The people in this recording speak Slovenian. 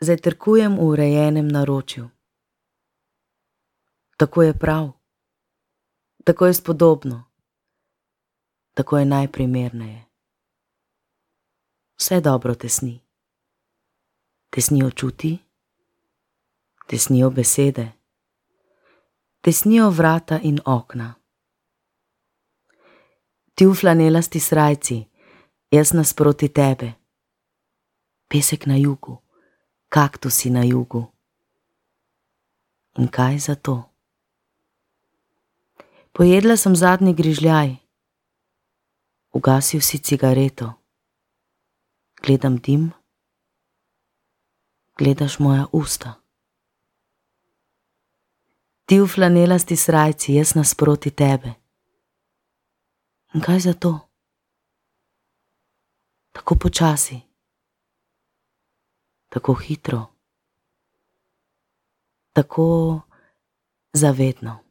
Zajtrkujem v urejenem naročju. Tako je prav, tako je spodobno, tako je najprimerneje. Vse dobro tesni. Tesnijo čuti, tesnijo besede, tesnijo vrata in okna. Ti v flanelasti srajci, jaz nasproti tebe. Pesek na jugu, kaktusi na jugu. In kaj za to? Pojedla sem zadnji grižljaj, ugasil si cigareto, gledam dim, gledaš moja usta. Ti v flanelasti srajci, jaz nasproti tebe. In kaj za to? Tako počasi, tako hitro, tako zavedno.